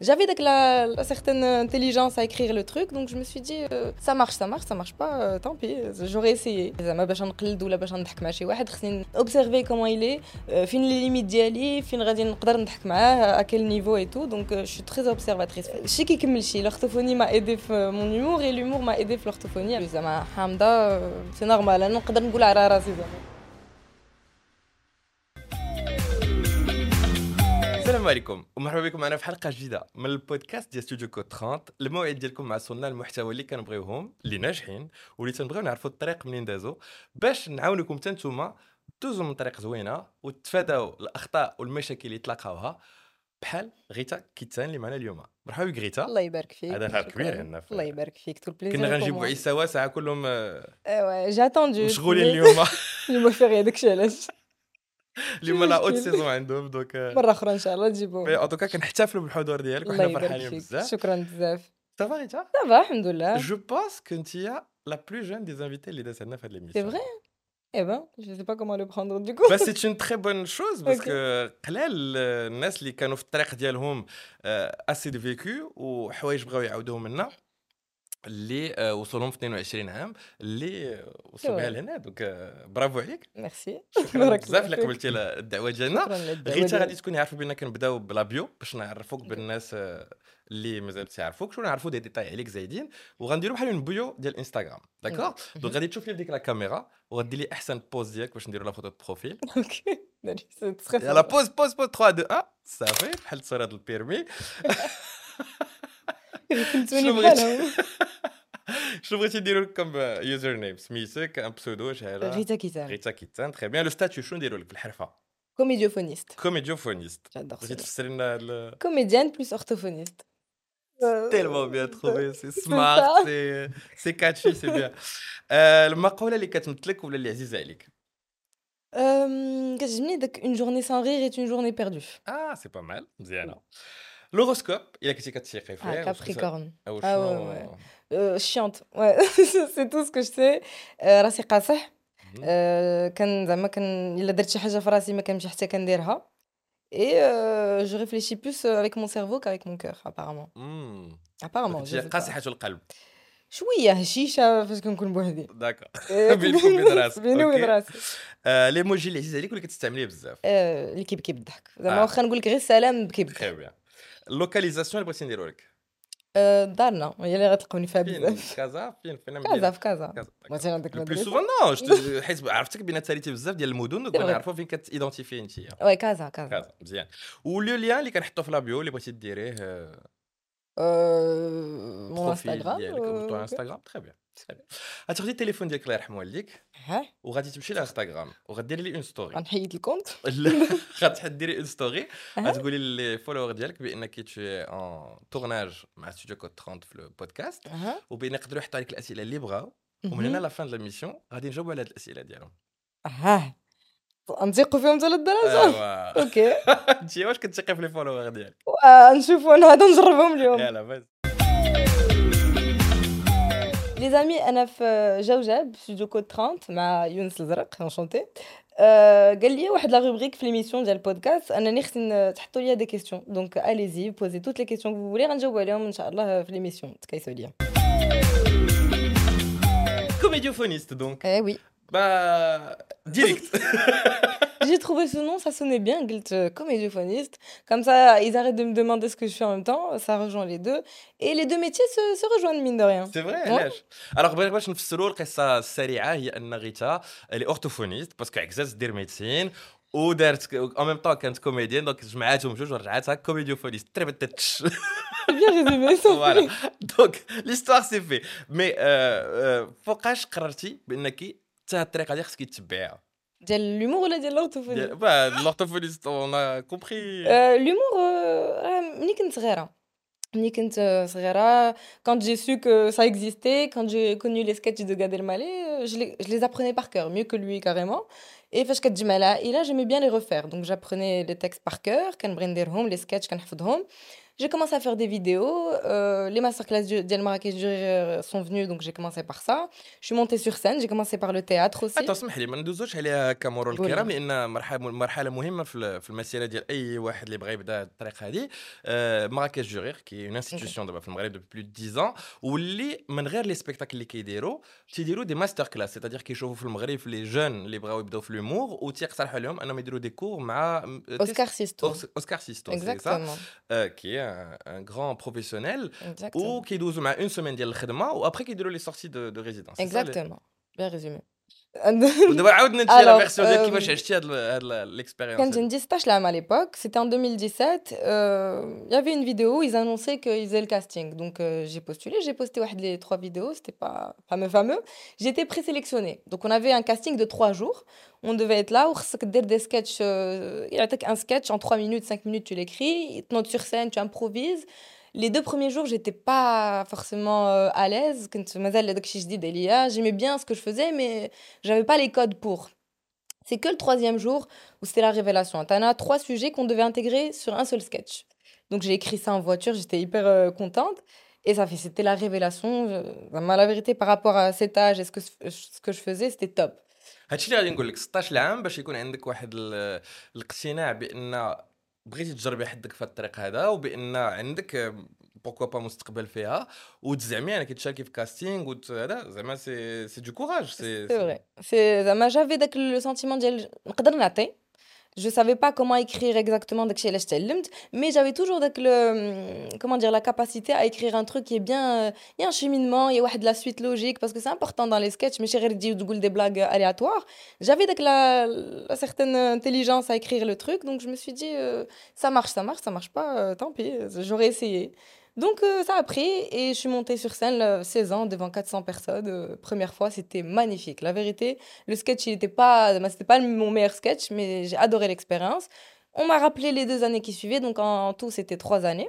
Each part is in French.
j'avais la, la, certaine intelligence à écrire le truc, donc je me suis dit, euh, ça marche, ça marche, ça marche pas, euh, tant pis, j'aurais essayé. زعما باش نقلد ولا باش نضحك مع شي واحد خصني il est, euh, فين les limites ديالي, فين غادي نقدر نضحك معاه, à quel niveau et tout, donc je suis très observatrice. شي كيكمل شي, l'orthophonie m'a aidé في mon humour et l'humour m'a aidé في l'orthophonie. زعما حامضة, c'est normal, أنا نقدر نقول على راسي زعما. السلام عليكم ومرحبا بكم معنا في حلقة جديدة من البودكاست ديال ستوديو كود 30 الموعد ديالكم مع صناع المحتوى اللي كنبغيوهم اللي ناجحين واللي تنبغيو نعرفوا الطريق منين دازوا باش نعاونكم حتى نتوما دوزوا من طريق زوينة وتفاداو الأخطاء والمشاكل اللي تلاقاوها بحال غيتا كيتان اللي معنا اليوم. مرحبا بك غيتا. الله يبارك فيك. هذا نهار كبير هنا الله يبارك فيك. تو البليزير كنا غنجيبوا عيسى واسعه كلهم ايوا جي اتوندو مشغولين اليوم. اليوم فيغي داكشي علاش اليوم لا أوت سيزون عندهم دوك مرة أخرى إن شاء الله تجيبوا مي اوتوكا كنحتفلوا بالحضور ديالك وحنا فرحانين بزاف. شكرا بزاف. صافا غيتا صافا الحمد لله. جو بونس es la plus jeune des invités اللي دازت عندنا في هذه l'émission. C'est vrai? Eh ben, je sais pas comment le prendre du coup. Bah, c'est une très bonne chose parce que قلال الناس اللي كانوا في الطريق ديالهم اسي دو فيكو وحوايج بغاو يعاودوهم لنا اللي وصلهم في 22 عام اللي وصلوا بها لهنا. دونك برافو عليك. ميرسي. شكرا بزاف اللي قبلتي الدعوة ديالنا غيتا غادي تكوني عارفة بان كنبداو بلا بيو باش نعرفوك بالناس اللي مازال تعرفوك شو نعرفوا دي ديتاي عليك زايدين. وغنديروا بحال اون بيو ديال انستغرام داكوغ دونك غادي تشوفي ديك لا كاميرا وغدير لي أحسن بوز ديالك باش نديروا لا فوتو بروفيل أوكي يلا بوز بوز بوز 3 2 1 صافي بحال تصويره البيرمي شنو بغيتي شنو بغيتي نديرو لك كم يوزر نيم سميتك ان بسودو شهاده غيتا كيتان غيتا كيتان تري بيان لو ستاتيو شنو نديرو لك في الحرفه كوميديوفونيست كوميديوفونيست بغيتي تفسري لنا كوميديان بلوس اورثوفونيست tellement bien trouvé c'est smart c'est c'est catchy c'est bien المقوله اللي كتمثلك ولا اللي عزيزه عليك كتعجبني داك اون جورني سان رير ايت اون جورني بيردو اه سي با مال مزيانه لوروسكوب الا كنتي كتسيقي فيه كابريكورن او شنو شيونت سي تو سكو سي راسي قاصح كان زعما كان الا درت شي حاجه في راسي ما كنمشي حتى كنديرها Et euh, je réfléchis plus avec mon cerveau qu'avec mon cœur, apparemment. Mm. Apparemment. Je قاصحة القلب. شويه هشيشه فاش كنكون بوحدي داكور بينك وبين راسك بيني وبين راسي ليموجي اللي عزيز عليك واللي كتستعمليه بزاف اللي كيبكي بالضحك زعما واخا نقول لك غير السلام بكي بكي تري بيان اللوكاليزاسيون اللي بغيتي نديرو لك دارنا هي اللي غتلقوني فيها بزاف كازا فين فين كازا في كازا مثلا عندك بلو سوفون نو حيت عرفتك بان تساليتي بزاف ديال المدن دونك نعرفوا فين كتيدونتيفي انت وي كازا كازا كازا مزيان ولو ليان اللي كنحطو في لابيو اللي بغيتي ديريه مون انستغرام ديالك انستغرام تري بيان غتاخدي التليفون ديالك الله يرحم والديك وغادي تمشي لانستغرام وغديري لي اون ستوري غنحيد الكونت لا غتديري اون ستوري غتقولي لي فولور ديالك بانك تشي اون تورناج مع ستوديو كود 30 في البودكاست وبان يقدروا يحطوا عليك الاسئله اللي بغاو ومن هنا لا فان دو لاميسيون غادي نجاوبوا على هاد الاسئله ديالهم آه نثيقوا فيهم حتى للدرجه أوكي انت واش كتثقي في لي فولور ديالك نشوفوا أنا هذا نجربهم اليوم يلا بس لي زامي انا في جوجاب ستوديو كود 30 مع يونس الزرق انشونتي قال لي واحد لا روبريك في ليميسيون ديال البودكاست انني خصني تحطوا لي دي كيسيون دونك اليزي بوزي توت لي كيسيون كو فولي غنجاوب عليهم ان شاء الله في ليميسيون تكايسوا ليا كوميديوفونيست دونك اي وي با ديريكت J'ai trouvé ce nom, ça sonnait bien, Guilt comédiophoniste. Comme ça, ils arrêtent de me demander ce que je fais en même temps, ça rejoint les deux. Et les deux métiers se, se rejoignent, mine de rien. سي فري علاش الوغ بغيت باش نفسروا القصه السريعه هي ان غيتا اللي اورتوفونيست باسكو عكزات دير ميديسين ودارت اون ميم طون كانت كوميديان دونك جمعاتهم جوج ورجعتها كوميديوفونيست تري تتش C'est bien résumé, ça. فوالا دونك ليستوار سي في مي فوقاش قررتي بانك حتى الطريقه ديال خصك تتبعيها ديال l'humour ولا ديال l'orthophonie l'orthophoniste on a compris Euh, l'humour euh, ملي كنت صغيره ملي كنت صغيره quand j'ai su que ça existait quand j'ai connu les sketchs de Gad Elmaleh je les, je les apprenais par cœur mieux que lui carrément et فاش كتجمع العائله j'aimais bien les refaire donc j'apprenais les textes par cœur كنبغي نديرهم les sketchs كنحفظهم J'ai commencé à faire des vidéos. euh, les masterclass du- d'El Marrakech du Rire sont venues, donc j'ai commencé par ça. Je suis montée sur scène, j'ai commencé par le théâtre aussi. حتى اسمح لي ما ندوزوش عليها كمرور قول. الكرام لان مرحله مرحله مهمه في ال- في المسيره ديال اي واحد اللي بغى يبدا الطريق هذه آه، مراكش جورير كي اون انستيتيوشن دابا في المغرب دو بلو 10 ans واللي من غير لي سبيكتاكل اللي كيديروا تيديروا دي ماستر كلاس سيتادير كيشوفوا في المغرب لي جون اللي بغاو يبداو في لومور وتيقترحوا لهم انهم يديروا دي كور مع Oscar Sisto. اوسكار سيستو سي سا un, grand professionnel ou qui une semaine de ou après qui les sorties de, de résidence. Exactement. Bien résumé. ودابا عاودنا انت على Alors, فيرسيون ديال euh, كيفاش عشتي هاد هاد Quand ليكسبيريونس j'ai dit stage là à l'époque, c'était en 2017. euh, Il y avait une vidéo où ils annonçaient qu'ils faisaient le casting. Donc euh, j'ai postulé, j'ai posté ouais, les trois vidéos, c'était pas fameux fameux. J'ai été présélectionnée. Donc on avait un casting de trois jours. On devait être là, ou des sketchs. euh, Il y a un sketch en trois minutes, cinq minutes, tu l'écris, ils te notent sur scène, tu improvises. Les deux premiers jours, j'étais pas forcément euh, à l'aise. كنت مازال هداك الشيء جديد عليا. J'aimais bien ce que je faisais, mais j'avais pas les codes pour. C'est que le troisième jour où c'était la révélation. T'en as trois sujets qu'on devait intégrer sur un seul sketch. Donc j'ai écrit ça en voiture, j'étais hyper euh, contente. Et ça fait, c'était la révélation. Je- vraiment, la vérité, par rapport à cet âge et ce que, ce que je faisais, c'était top. هادشي اللي غادي نقول لك 16 عام باش يكون عندك واحد ال- الاقتناع بان بغيتي تجربي حدك في الطريق هذا وبأن عندك بوكوا با مستقبل فيها وتزعمي أنك تشاركي في كاستينغ وت- هذا زعما سي سي دو كوراج سي C'est vrai. C'est, زعما j'avais داك le sentiment ديال نقدر نعطي. je savais pas comment écrire exactement mais j'avais toujours le comment dire la capacité à écrire un truc qui est bien euh, il y a un cheminement il y a de la suite logique parce que c'est important dans les sketchs mais des blagues aléatoires j'avais la, la certaine intelligence à écrire le truc donc je me suis dit euh, ça marche ça marche ça marche pas euh, tant pis j'aurais essayé. Donc euh, ça a pris et je suis montée sur scène euh, 16 ans devant 400 personnes. euh, première fois, c'était magnifique. La vérité, le sketch, il était pas, bah, c'était pas mon meilleur sketch, mais j'ai adoré l'expérience. On m'a rappelé les deux années qui suivaient, donc en tout, c'était trois années.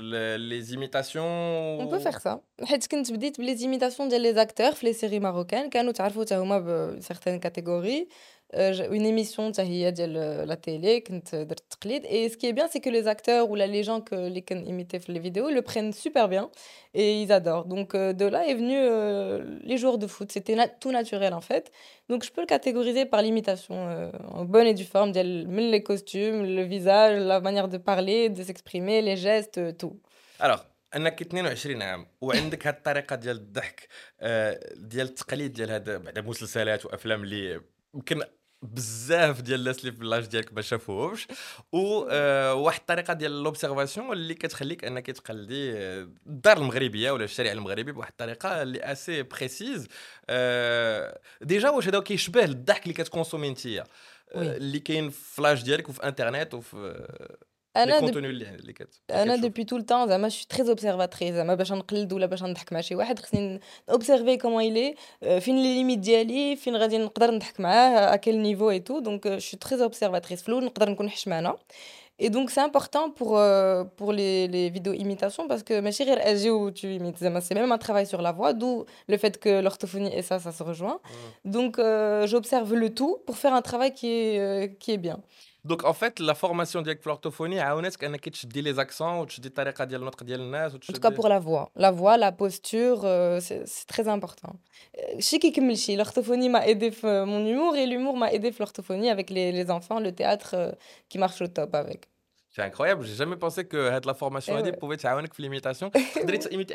les imitations on peut faire ça. les imitations des acteurs les séries marocaines certaines catégories. لي سيري ماروكان كانوا تعرفوا حتى هما ب سيغتان كاتيجوري اون ايميسيون حتى هي ديال لا تيلي كنت درت التقليد اي سكي بيان سي كو لي زاكتور ولا لي جون que اللي كان ايميتي في لي فيديو le prennent super bien et ils adorent donc euh, de là est venu euh, les joueurs de foot c'était na- tout naturel en fait donc je peux le catégoriser par l'imitation euh, en bonne et due forme ديال من les costumes le visage la manière de parler de s'exprimer les gestes euh, tout الوغ انك 22 عام وعندك هاد الطريقه ديال الضحك آه، ديال التقليد ديال هاد بعد مسلسلات وافلام اللي يمكن بزاف ديال الناس اللي في اللاج ديالك ما شافوهمش وواحد الطريقة ديال لوبسيرفاسيون اللي كتخليك أنك تقلدي آه، الدار المغربية ولا الشارع المغربي بواحد الطريقة اللي اسي بريسيز ديجا واش هذا كيشبه الضحك اللي كتكونسومي وي. اللي كاين في فلاش ديالك وفي انترنت وفي انا لي دب- كونتوني اللي اللي كت اللي انا كتشوف. دوبي طول التان زعما شي تري اوبسيرفاتريس زعما باش نقلد ولا باش نضحك مع شي واحد خصني اوبسيرفي كومون يلي فين لي ليميت ديالي فين غادي نقدر نضحك معاه ا كيل نيفو اي تو دونك شي تري اوبسيرفاتريس في الاول نقدر نكون حشمانه Et donc, c'est important pour, euh, pour les, les vidéos imitations parce que ماشي غير اجي و tu imites زعما c'est même un travail sur la voix d'où le fait que l'orthophonie et ça ça se rejoint donc euh, j'observe le tout pour faire un travail qui est euh, qui est bien Donc en fait, la formation de l'orthophonie a que tu dis les accents, ou tu dis la manière de notre En tout cas pour la voix, la voix, la posture, euh, c'est très important. Euh, Chiki l'orthophonie m'a aidé euh, mon humour et l'humour m'a aidé l'orthophonie avec les, enfants, le théâtre qui marche au top avec. C'est incroyable, j'ai jamais pensé que la formation eh ouais. pouvait t'aider pour l'imitation. Tu imiter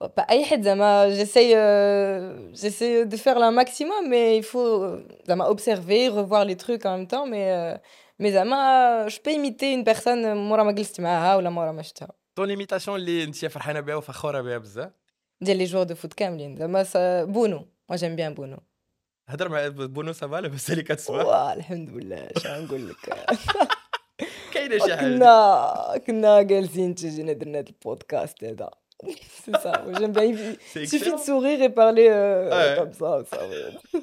تقدري تيميتي اي حد Pas أي حد زعما j'essaye euh, j'essaye de faire le maximum mais il faut euh, زعما observer, revoir les trucs en même temps mais euh, mais زعما je peux imiter une personne مورا ما جلست معاها ولا مورا ما شفتها. طون ليميتاسيون اللي انت فرحانه بها وفخوره بها بزاف ديال لي جوار دو فوت كاملين زعما ça- بونو. Moi j'aime bien بونو. هضر مع بونو سافا لاباس عليك كتسمع واه الحمد لله اش غنقول لك كاينه شي حاجه كنا كنا جالسين تجينا درنا هذا البودكاست هذا c'est ça, j'aime bien. Il suffit de sourire et parler euh, comme ça. ça.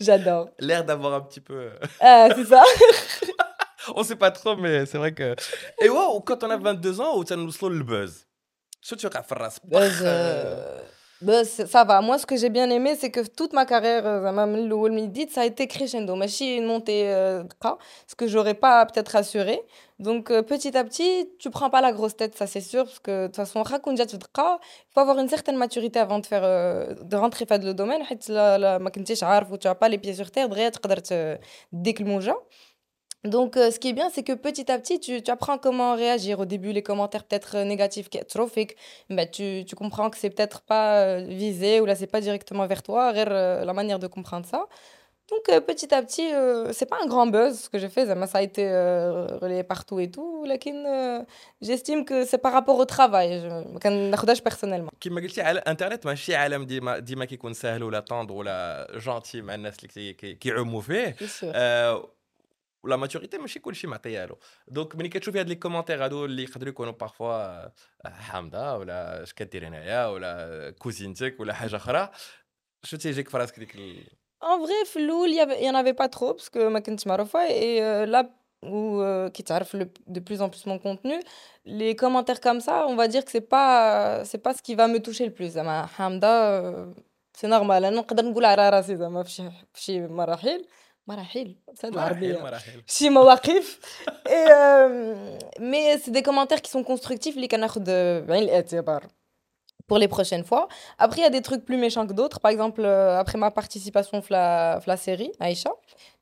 J'adore. L'air d'avoir un petit peu. Euh, ah, c'est ça. on sait pas trop, mais c'est vrai que. Et wow, quand on a 22 ans, ça nous slow le buzz. Buzz. Euh, bah, ça va. Moi, ce que j'ai bien aimé, c'est que toute ma carrière, euh, ça a été crescendo. Mais si une montée, euh, ce que j'aurais pas peut-être assuré. Donc, euh, petit à petit, tu prends pas la grosse tête, ça c'est sûr, parce que de toute façon, il faut avoir une certaine maturité avant de, faire, de rentrer dans le domaine. Tu n'as pas les pieds sur terre, tu peux te déclencher. Donc, euh, ce qui est bien, c'est que petit à petit, tu, tu apprends comment réagir. Au début, les commentaires peut-être euh, négatifs, qui- trop fake, bah, tu, tu comprends que c'est peut-être pas euh, visé ou là, c'est pas directement vers toi, غير, euh, la manière de comprendre ça. Donc, euh, petit à petit, euh, c'est pas un grand buzz ce que j'ai fait, زعما ça a été euh, relayé partout et tout, لكن euh, j'estime que c'est par rapport au travail. Je ما كناخدهاش personnellement. كما قلتي على الانترنت ماشي عالم ديما ديما كيكون ساهل ولا طوندر ولا جونتي مع الناس اللي كي- كي- كيعوموا فيه C'est sûr. آه، ولا ماتوريتي ماشي كلشي معطيه له دونك ملي كتشوفي هاد لي كومونتير هادو اللي يقدروا يكونوا بارفوا آه، حامضه ولا اش كدير هنايا ولا كوزينتك ولا حاجه اخرى شو تيجيك في راسك ديك ال... En vrai, في الأول, il y avait- il y en avait pas trop parce que ما كنتش معروفة et euh, là où euh, qui تعرف le- de plus en plus mon contenu, les commentaires comme ça, on va dire que c'est pas c'est pas ce qui va me toucher le plus. زعما حامضة euh, c'est normal. أنا نقدر نقول على راسي زعما في شي في شي مراحل مراحل بس هاد مراحل العربية مراحل شي مواقف et euh, mais c'est des commentaires qui sont constructifs اللي كناخد بعين الاعتبار pour les prochaines fois. Après, il y a des trucs plus méchants que d'autres. Par exemple, euh, après ma participation à la, في la série, Aïcha,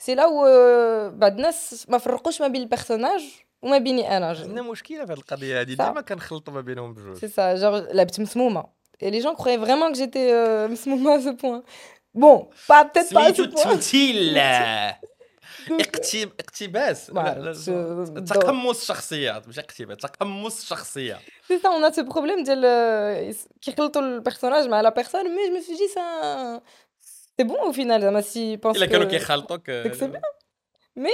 c'est là où euh, bah, الناس ما فرقوش ما بين البيرسوناج وما بيني انا. عندنا مشكله في هاد القضيه هادي صح. ديما كنخلطوا ما بينهم بجوج C'est ça, genre لعبت مسمومة. Et les gens croyaient vraiment que j'étais euh, مسمومة à ce point. Bon, pas peut-être pas à ce سميتو point. التمثيل Donc, اقتي- اقتباس لا، voilà, لا، je- تقمص شخصيات مش اقتباس تقمص شخصيه C'est ça, on a ce problème ديال euh, كيخلطوا البيرسوناج مع la personne, mais je me suis dit ça c'est bon au final زعما si pense الا كانوا que كيخلطوك que c'est مي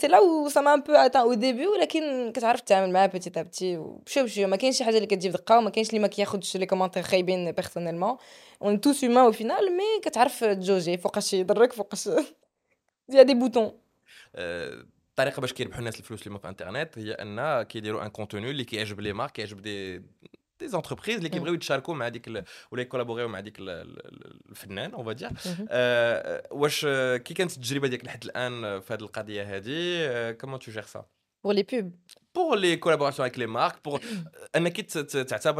سي لا و سا مام بو أتان أو ديبي ولكن كتعرف تتعامل معاه بيتي تابتي بشوي بشوي ما كاينش شي حاجة اللي كتجيب دقة وما كاينش اللي ما كياخذش لي كومونتير خايبين بيرسونيلمون اون توس هيومان أو فينال مي كتعرف تجوجي فوقاش يضرك فوقاش يا دي بوتون. أه، الطريقة باش كيربحوا الناس الفلوس اللي ما في الانترنت هي أن كيديروا ان كونتوني اللي كيعجب لي مارك كيعجب دي دي زونتربريز اللي كيبغيو يتشاركوا مع ديك ال- ولا يكولابوريو مع ديك ال- ال- الفنان اون فادير واش آه، كي كانت التجربه ديالك لحد الان في هذه القضيه هذه كومون تو جير سا pour les pubs بور لي كولابوراسيون pour les collaborations avec les marques, pour euh,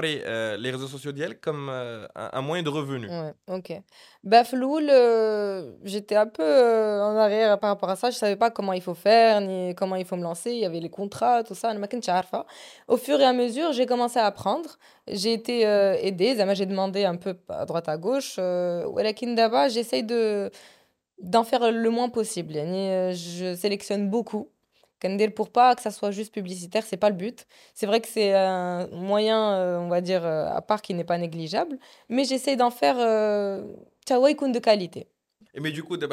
euh, les réseaux sociaux comme euh, un moyen de revenu. Ouais, ok. Bah, euh, j'étais un peu euh, en arrière par rapport à ça. Je ne savais pas comment il faut faire, ni comment il faut me lancer. Il y avait les contrats, tout ça. Au fur et à mesure, j'ai commencé à apprendre. J'ai été aidée. J'ai demandé un peu à droite à gauche. J'essaye de d'en faire le moins possible. Je sélectionne beaucoup. Kender, pour pas que ça soit juste publicitaire, c'est pas le but. C'est vrai que c'est un moyen, euh, on va dire, euh, à part qui n'est pas négligeable, mais j'essaie d'en faire euh, de qualité. et Mais du coup, tu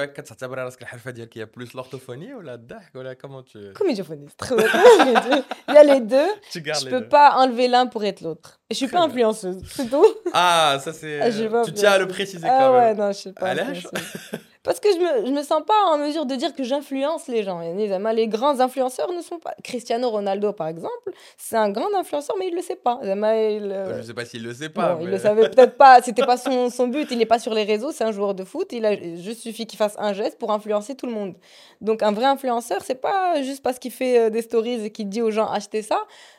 y a plus l'orthophonie ou la dach ou la comment tu... Comédiophonie, c'est très. Il y a les deux. Tu gardes je les peux pas enlever l'un pour être l'autre. et Je suis pas influenceuse, c'est tout. Ah, ça c'est... Ah, tu tiens à le préciser ah, quand même. Ah ouais, non, je suis pas Parce que je me, je me sens pas en mesure de dire que j'influence les gens. Les grands influenceurs ne sont pas. Cristiano Ronaldo, par exemple, c'est un grand influenceur, mais il le sait pas. Il, euh, Je sais pas s'il le sait pas. Bon, il le mais- savait peut-être pas, c'était pas son, son but, il n'est pas sur les réseaux, c'est un joueur de foot, il a juste suffi qu'il fasse un geste pour influencer tout le monde. Donc un vrai influenceur, c'est pas juste parce qu'il fait euh, des stories et qu'il dit aux gens achetez ça.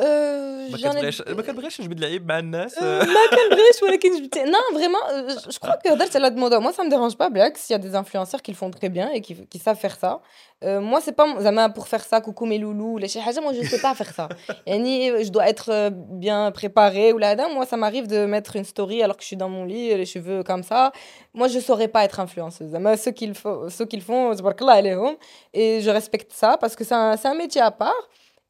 Euh, ما j'en ai- كتبغيش ما كتبغيش تجبد العيب مع الناس Euh, ما كنبغيش ولكن جبت non vraiment euh, je crois que هضرت على هاد الموضوع moi ça me dérange pas بالعكس il y a des influenceurs qui le font très bien et qui, qui savent faire ça Euh, moi c'est pas زعما pour faire ça coucou mes loulous ولا شي حاجه moi je sais pas faire ça يعني je dois être euh, bien préparée ولا هذا moi ça m'arrive de mettre une story alors que je suis dans mon lit les cheveux comme ça moi je saurais pas être influenceuse زعما ceux qui le font ceux qui le font تبارك الله عليهم et je respecte ça parce que c'est un, c'est un métier à part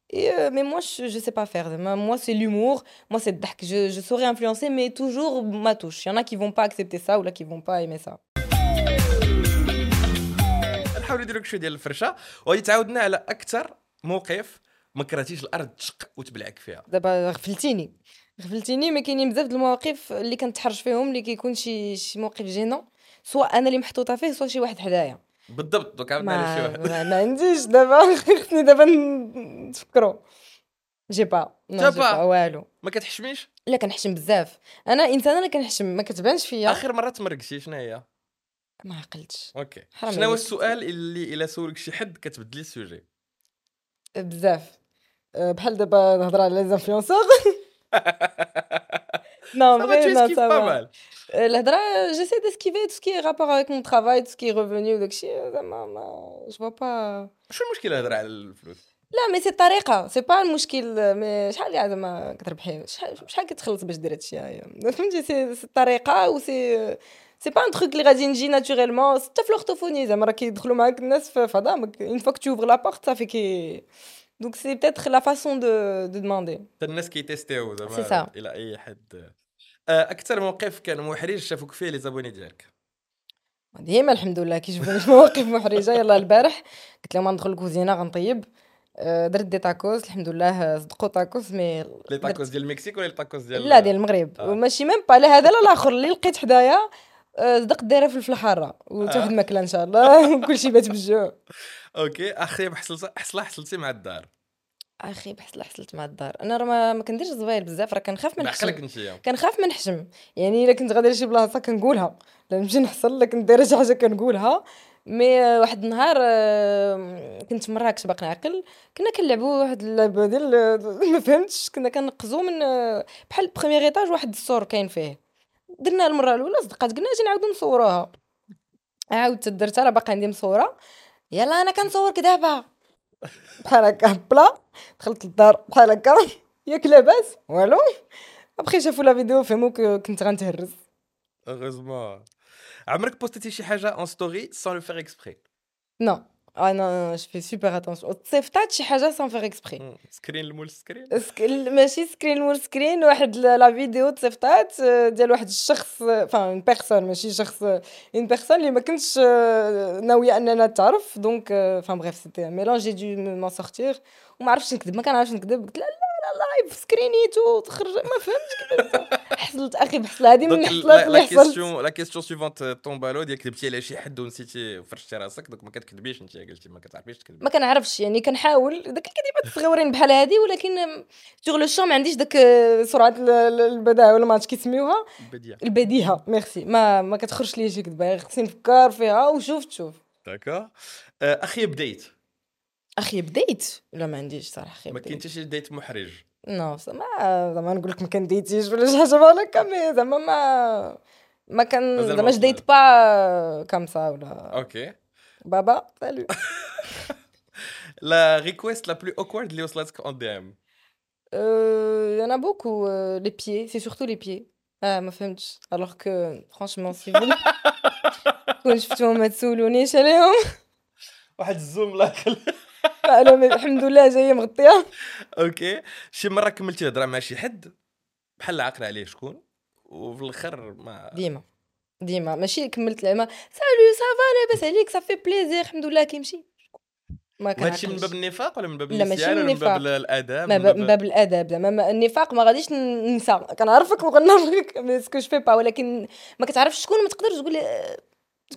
et euh, mais moi je, je sais pas faire زعما moi c'est l'humour moi, c'est الضحك. Je, je saurais influencer, mais toujours ma touche. Il y en a qui vont pas accepter ça ou là qui vont pas aimer ça. نحاولوا نديروا لك شويه ديال الفرشه وغادي تعاودنا على اكثر موقف ما كرهتيش الارض تشق وتبلعك فيها دابا غفلتيني غفلتيني ما كاينين بزاف د المواقف اللي كنتحرج فيهم اللي كيكون شي شي موقف جينون سواء انا اللي محطوطه فيه سواء شي واحد حدايا بالضبط دوك عاودنا على شي ما, واحد. ما, ما عنديش دابا خصني دابا ن- نتفكروا جي با جي با. والو. ما كتحشميش؟ لا كنحشم بزاف. أنا إنسانة اللي كنحشم ما كتبانش فيا. آخر مرة تمرقتي شنو هي؟ ما عقلتش. أوكي. شنو هو. السؤال اللي إلا سولك شي حد كتبدلي السوجي؟ بزاف. أه، بحال دابا نهضر على لي انفلونسور Non, Ça va, vrai, tu ça pas va. mal. Euh, الهضرة j'essaie d'esquiver tout ce qui est rapport avec mon travail tout ce qui est revenu ما je vois pas شو المشكل هضر على الفلوس لا مي سي الطريقة سي با المشكل مي شحال يعني زعما كتربحي شحال شحال كتخلص باش دير هادشي هايا فهمتي سي سي الطريقة و سي با ان تروك اللي غادي نجي ناتوريلمون حتى في لورتوفوني زعما راه كيدخلوا معاك الناس في فضامك اون فوا كو لا بورت صافي كي دونك سي بيتيتر لا فاسون دو دو دوماندي الناس كيتيستيو زعما. إلى اي حد آه، أكثر موقف كان محرج شافوك فيه لي زابوني ديالك ديما الحمد لله كيجبوني في مواقف محرجه يلا البارح قلت لهم ندخل الكوزينة غنطيب. آه، درت دي تاكوس الحمد لله صدقوا تاكوس مي لي تاكوس ديال المكسيك ولا تاكوس ديال لا ديال المغرب. آه. وماشي ميم با لا هذا لا الآخر اللي لقيت حدايا آه، صدق دايرة فلفل حاره وتا واحد آه. الماكله إن شاء الله كلشي بات بالجوع. أوكي أخي حصلت حصلة حصلتي مع الدار. أخي بحصل حصلت مع الدار. أنا راه ما, كنديرش زبايل بزاف راه كنخاف من نحشم كنخاف من نحشم يعني إلا كنت غادي لشي بلاصة كنقولها. لا نمشي نحصل لا كنت دايره شي حاجة كنقولها. مي آه، واحد النهار آه، كنت في مراكش باقي نعقل كنا كنلعبوا واحد اللعبة ديال ما فهمتش. كنا كنقزوا من آه، بحال بروميير ايطاج واحد السور كاين فيه. درنا المرة الأولى صدقات قلنا أجي نعاودو نصوروها. عاودت درتها راه باقي عندي مصورة. يلا أنا كنصورك دابا. بحال هكا بلا دخلت للدار بحال هكا ياك لاباس والو. ابخي شافوا لا فيديو فهموا كنت غنتهرس. هeureusement عمرك بوستيتي شي حاجة اون ستوري سون لو فير اكسبري نو آه نو جو في سوبر اتونسيون تصيفطات شي حاجة سان فيغ اكسبري سكرين المول سكرين ماشي سكرين مور سكرين واحد لا فيديو تصيفطات ديال واحد الشخص فان اون بيرسون ماشي شخص اون بيرسون اللي ما كنتش آه، ناوية أننا تعرف دونك فان بريف سيتي ميلونج جي دو مون سورتير وما عرفتش نكذب ما كنعرفش نكذب. قلت لا لا لايف سكرينيتو تخرج ما فهمتش حصلت أخي بحصل هذه من الحصلات اللي لا حصلت. لا كيستيون سويفونت طومبالو ديال كذبتي على شي حد ونسيتي وفرشتي راسك دوك ما كتكذبيش انت قلتي ما كتعرفيش تكذبي ما كنعرفش يعني كنحاول. داك الكذبات الصغيورين بحال هادي ولكن سوغ لو شون ما عنديش داك سرعة ال- ال- البداهة ولا ما عرفتش كيسميوها. البديهة. البديهة ميرسي. ما ما كتخرجش ليا شي كذبة خصني نفكر فيها وشوف تشوف. داكور أخي بديت. أخي بديت لا ما عنديش صراحة ما شي ديت محرج. نو زعما زعما نقول لك ما كنديتيش ولا شي حاجة بحال هكا مي زعما ما ما كان زعما ما جديت با كامسا ولا أوكي. بابا سالو لا ريكويست لا بلو اوكورد اللي وصلتك اون دي ام Il y en a beaucoup, euh, les pieds, c'est surtout les pieds. Ah, ما فهمتش alors que franchement si vous كون شفتوهم ما تسولونيش عليهم واحد الزوم لا خل- أنا م- الحمد لله جاية مغطية. أوكي. شي مرة كملتي هضره مع شي حد؟ بحال عاقل عليه شكون؟ وفي الآخر ما ديما. ديما. ماشي كملت العلمة سالو سافا لاباس عليك صافي بليزير الحمد لله كيمشي. ما ما هادشي من باب النفاق ولا من باب النسيان من ولا من باب. الآداب؟ ما من ب- من باب الآداب. زعما ما- النفاق ما غاديش ننسى. كنعرفك وغنعرفك سكو جو با ولكن ما كتعرفش شكون ما تقدرش تقول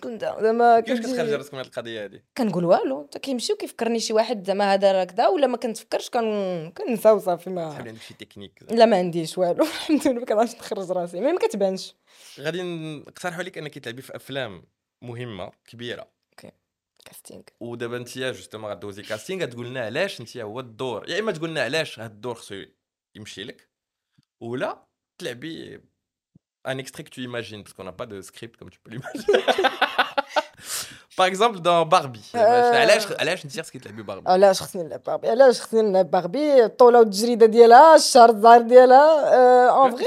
انت زعما كيفاش كتخرج راسك من القضية هادي؟ كنقول والو حتى كيمشي وكيفكرني شي واحد زعما هذا راه كذا ولا ما كنتفكرش كن كنسى وصافي شحال ما عندك شي تكنيك لا ما عنديش والو الحمد لله ما كنعرفش نخرج راسي ما كتبانش. غادي نقترحوا عليك انك تلعبي في أفلام مهمة كبيرة. كاستينغ ودابا انت جوستومون غدوزي كاستينغ غتقول لنا علاش انت هو الدور يا إما تقول لنا علاش هاد الدور خصو يمشي لك ولا تلعبي ان اكستري que tu imagines parce qu'on n'a pas de script comme tu peux l'imaginer. par exemple dans Barbie علاش علاش انت خصك تلعبي باربي علاش خصني نلعب باربي علاش خصني نلعب باربي الطوله والتجريده ديالها الشعر الزهر ديالها اون فري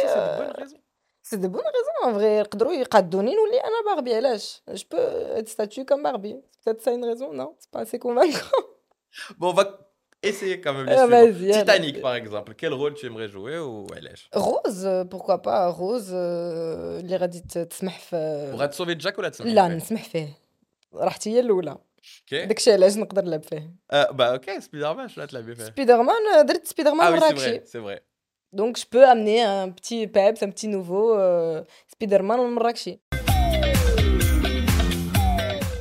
سي دو بون ريزون ان فري يقدروا يقادوني نولي انا باربي علاش جو بو ات ستاتيو كوم باربي peut-être ça une raison non c'est pas assez convaincant bon on va essayer quand même les Ah, suivants. vas-y, Titanic allez. par exemple quel rôle tu aimerais jouer ou علاش Rose euh, pourquoi pas Rose euh, اللي غادي ت- تسمح في بغات تسوفي جاك ولا تسمح لا نسمح فيه راحتي هي الاولى اوكي داكشي علاش نقدر نلعب فيه آه، bah ok سبايدر مان شنو تلعبي فيه سبايدر مان درت سبايدر ah مان oui c'est مراكشي vrai c'est vrai دونك جو بو امني ان بتي بيبس ان بتي نوفو سبايدر مان مراكشي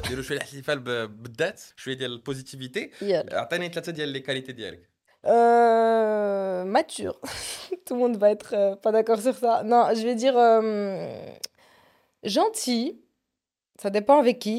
نديرو شويه الاحتفال ب- بالذات شويه ديال البوزيتيفيتي يلا عطيني ثلاثه ديال لي كاليتي ديالك Euh, mature. Tout le monde va être euh, pas d'accord sur ça. Non, je vais dire euh, gentil. Ça dépend avec qui.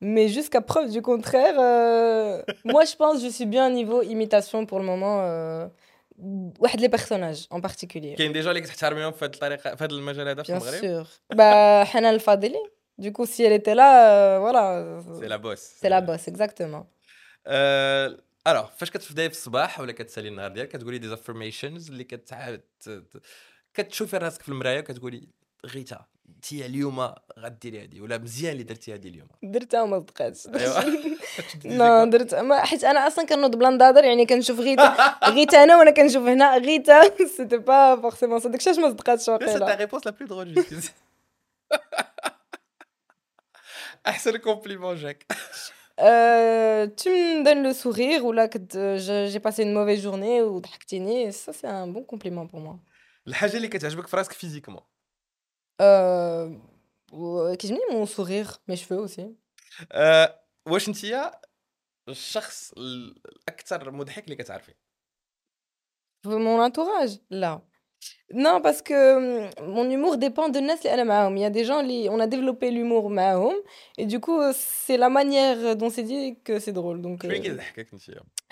mais jusqu'à preuve du contraire, euh, moi je pense que je suis bien niveau imitation pour le moment. Euh, واحد les personnages en particulier. كاين ديجا اللي كتحترميهم في هذه الطريقه في هذا المجال هذا في Bien المغرب sûr. Bah, Hana El Fadeli. Du coup, si elle était là, euh, voilà. سي لا بوس C'est la bosse, exactement. آه، الوغ فاش كتبداي في الصباح ولا كتسالي النهار ديالك كتقولي دي افرميشنز اللي كتعاود ت- ت- كتشوفي راسك في المرايه وكتقولي غيتا انت اليوم غديري هذه ولا مزيان اللي درتي هذه اليوم درتها وما صدقاتش ايوا نو درت ما حيت انا اصلا كنوض بلا نضادر يعني كنشوف غيتا غيتا انا وانا كنشوف هنا غيتا سيتي با فورسيمون صدق شاش ما صدقاتش سي تا واقيلا ريبونس لا بلو درول جوستيس احسن كومبليمون جاك Euh, tu me donnes le sourire ou là que t- je- j'ai passé une mauvaise journée ou ضحكتيني ça c'est un bon compliment pour moi الحاجه اللي كتعجبك في راسك فيزيكمون euh, و- كيعجبني mon sourire mes cheveux aussi أه واش انت الشخص ال- الاكثر مضحك اللي كتعرفي mon entourage là non parce que hum, mon humour dépend de الناس اللي انا معاهم il y a des gens اللي on a développé l'humour معاهم et du coup c'est la manière dont c'est dit que c'est drôle donc شكون اللي euh, كيضحكك انت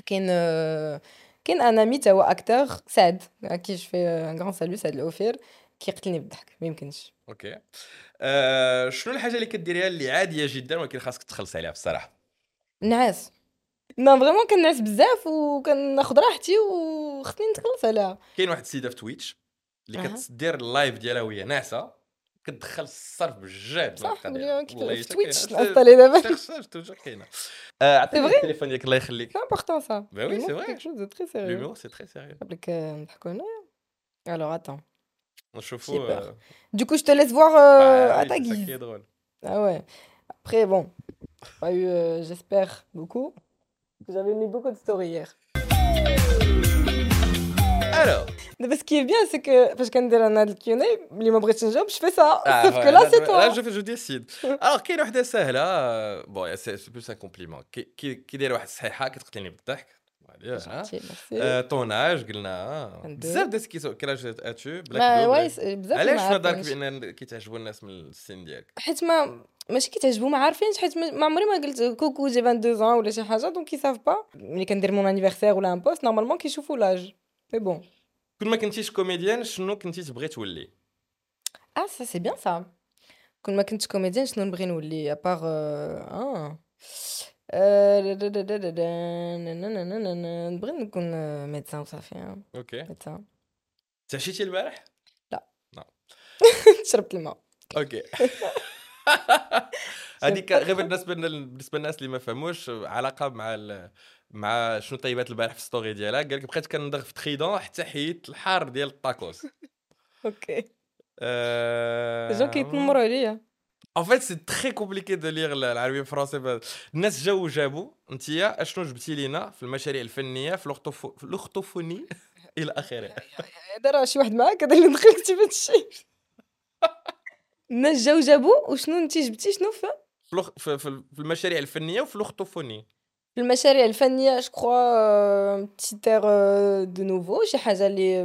كاين آه، كاين ان امي تا هو اكتور سعد à qui je fais un grand salut سعد الأوفير كيقتلني بالضحك ما يمكنش أوكي. آه شنو الحاجة اللي كديريها اللي عادية جدا ولكن خاصك تخلص عليها بصراحة؟ نعاس. ما فريمون كنعس بزاف وكناخذ راحتي وخصني نتخلص عليها. كاين واحد السيدة في تويتش اللي أه. كتدير اللايف ديالها وهي ناعسة كتدخل الصرف بجد صح كيفاش تويتش انستالي دابا. كاينة. آه، عطيني التليفون ديالك الله يخليك. سي امبورطون سا وي سي فري كيك شوز دو تري سيريو لومور سي تري سيريو قبلك نضحكوا هنايا الوغ اتون Un chauffe-eau. Euh... Du coup, je te laisse voir euh, bah, à ta guise. Drôle. Ah ouais. Après, bon, pas eu, euh, j'espère, beaucoup. J'avais mis beaucoup de stories hier. Alors Parce ce qui est bien, c'est que, parce qu'on a un les membres de job, je fais ça. Ah, Sauf ouais, que là, là c'est toi. Là, je, je décide. Alors, quelle est là Bon, c'est plus un compliment. Qui est là, c'est ça, qui est آه، طوناج قلنا. بزاف داس كلاج اتو بلاك بزاف علاش في نظرك. بان كيتعجبوا الناس من السن ديالك حيت ما ماشي كيتعجبو ما عارفينش حيت ما عمري ما قلت كوكو جي 22 ans ولا شي حاجة دونك كيساف با ملي كندير مون انيفرسير ولا ان بوست نورمالمون كيشوفوا لاج مي بون كون ما كنتيش كوميديان شنو كنتي تبغي تولي؟ آه سا سي بيان سا كون ما كنتش كوميديان شنو نبغي نولي؟ ابار آه نبغي نكون ميدسان وصافي أوكي ميدسان تعشيتي البارح شربت الماء أوكي هذيك غير بالنسبة بالنسبة للناس اللي ما فهموش علاقه مع. مع شنو طيبات البارح في الستوري ديالها قال لك بقيت كنضغ في تريدون حتى حيدت الحار ديال الطاكوس أوكي. جون كيتنمروا عليا ان فيت سي تري كومبليكي دو ليغ العربي الفرنسي الناس جاو جابوا انت اشنو جبتي لينا في المشاريع الفنيه في الاخطوفوني إلى اخره هذا راه شي واحد معاك هذا اللي دخلك في هذا الشيء الناس جاو جابوا وشنو انت جبتي شنو في في المشاريع الفنية وفي الاخطوفوني المشاريع الفنيه جو كخوا بتي تير دو نوفو شي حاجه اللي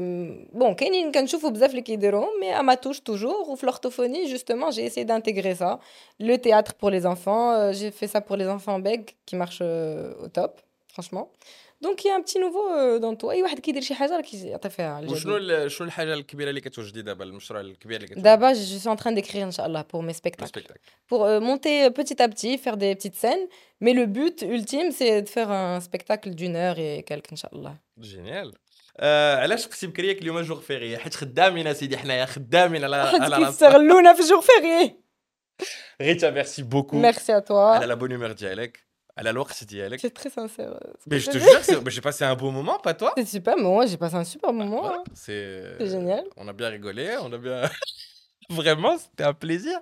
بون كاينين كنشوفوا بزاف اللي كيديروهم مي اما توش توجور وفي l'orthophonie justement j'ai essayé d'intégrer ça le théâtre pour les enfants euh, j'ai fait ça pour les enfants bègues qui marche euh, au top franchement دونك يا petit نوفو دون تو اي واحد كيدير شي حاجة راه كيعطي فيها على وشنو شنو الحاجة الكبيرة اللي كتوجدي دابا المشروع الكبير اللي دابا جو سو ان تران ديكرير ان شاء الله بور مي سبيكتاكل بور مونتي بوتيت ا بيتي فير دي بتيت سين مي لو بوت اولتيم سي دو ان سبيكتاكل دون اور اي كالك ان شاء الله جينيال آه علاش قسم بكرياك اليوم جوغ فيغي حيت خدامين أسيدي حنايا خدامين على على كيستغلونا في جوغ فيغي غيتا ميرسي بوكو ميرسي ا توا على لا بون هومور ديالك. Elle a l'oreille, dialecte. C'est très sincère. Euh, mais je te jure, j'ai passé un beau moment, pas toi? C'est super, mais moi j'ai passé un super bah, moment. Hein. C'est génial. On a bien rigolé, on a bien. Vraiment, c'était un plaisir.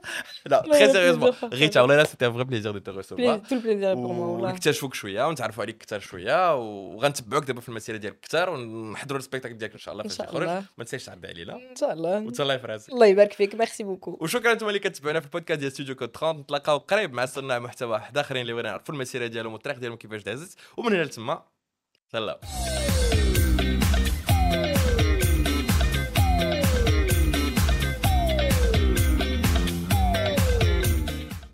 Non, très sérieusement. Rita, là, c'était un vrai plaisir de te recevoir. Pla- Tout le plaisir pour moi. والله. ونكتشفوك شوية ونتعرفوا عليك أكثر شوية وغنتبعوك دابا في المسيره ديالك أكثر ونحضروا السبيكتاكل ديالك ان شاء الله فاش يخرج. ما تنساش تعدي علينا ان شاء الله وتهلاي في راسك الله يبارك فيك ميرسي بوكو وشكرا أنتم اللي كتبعونا في البودكاست ديال ستوديو كود 30 نتلاقاو قريب مع صناع محتوى واحد اخرين اللي بغينا نعرفوا المسيره ديالهم والطريق ديالهم كيفاش دازت ومن هنا لتما سلام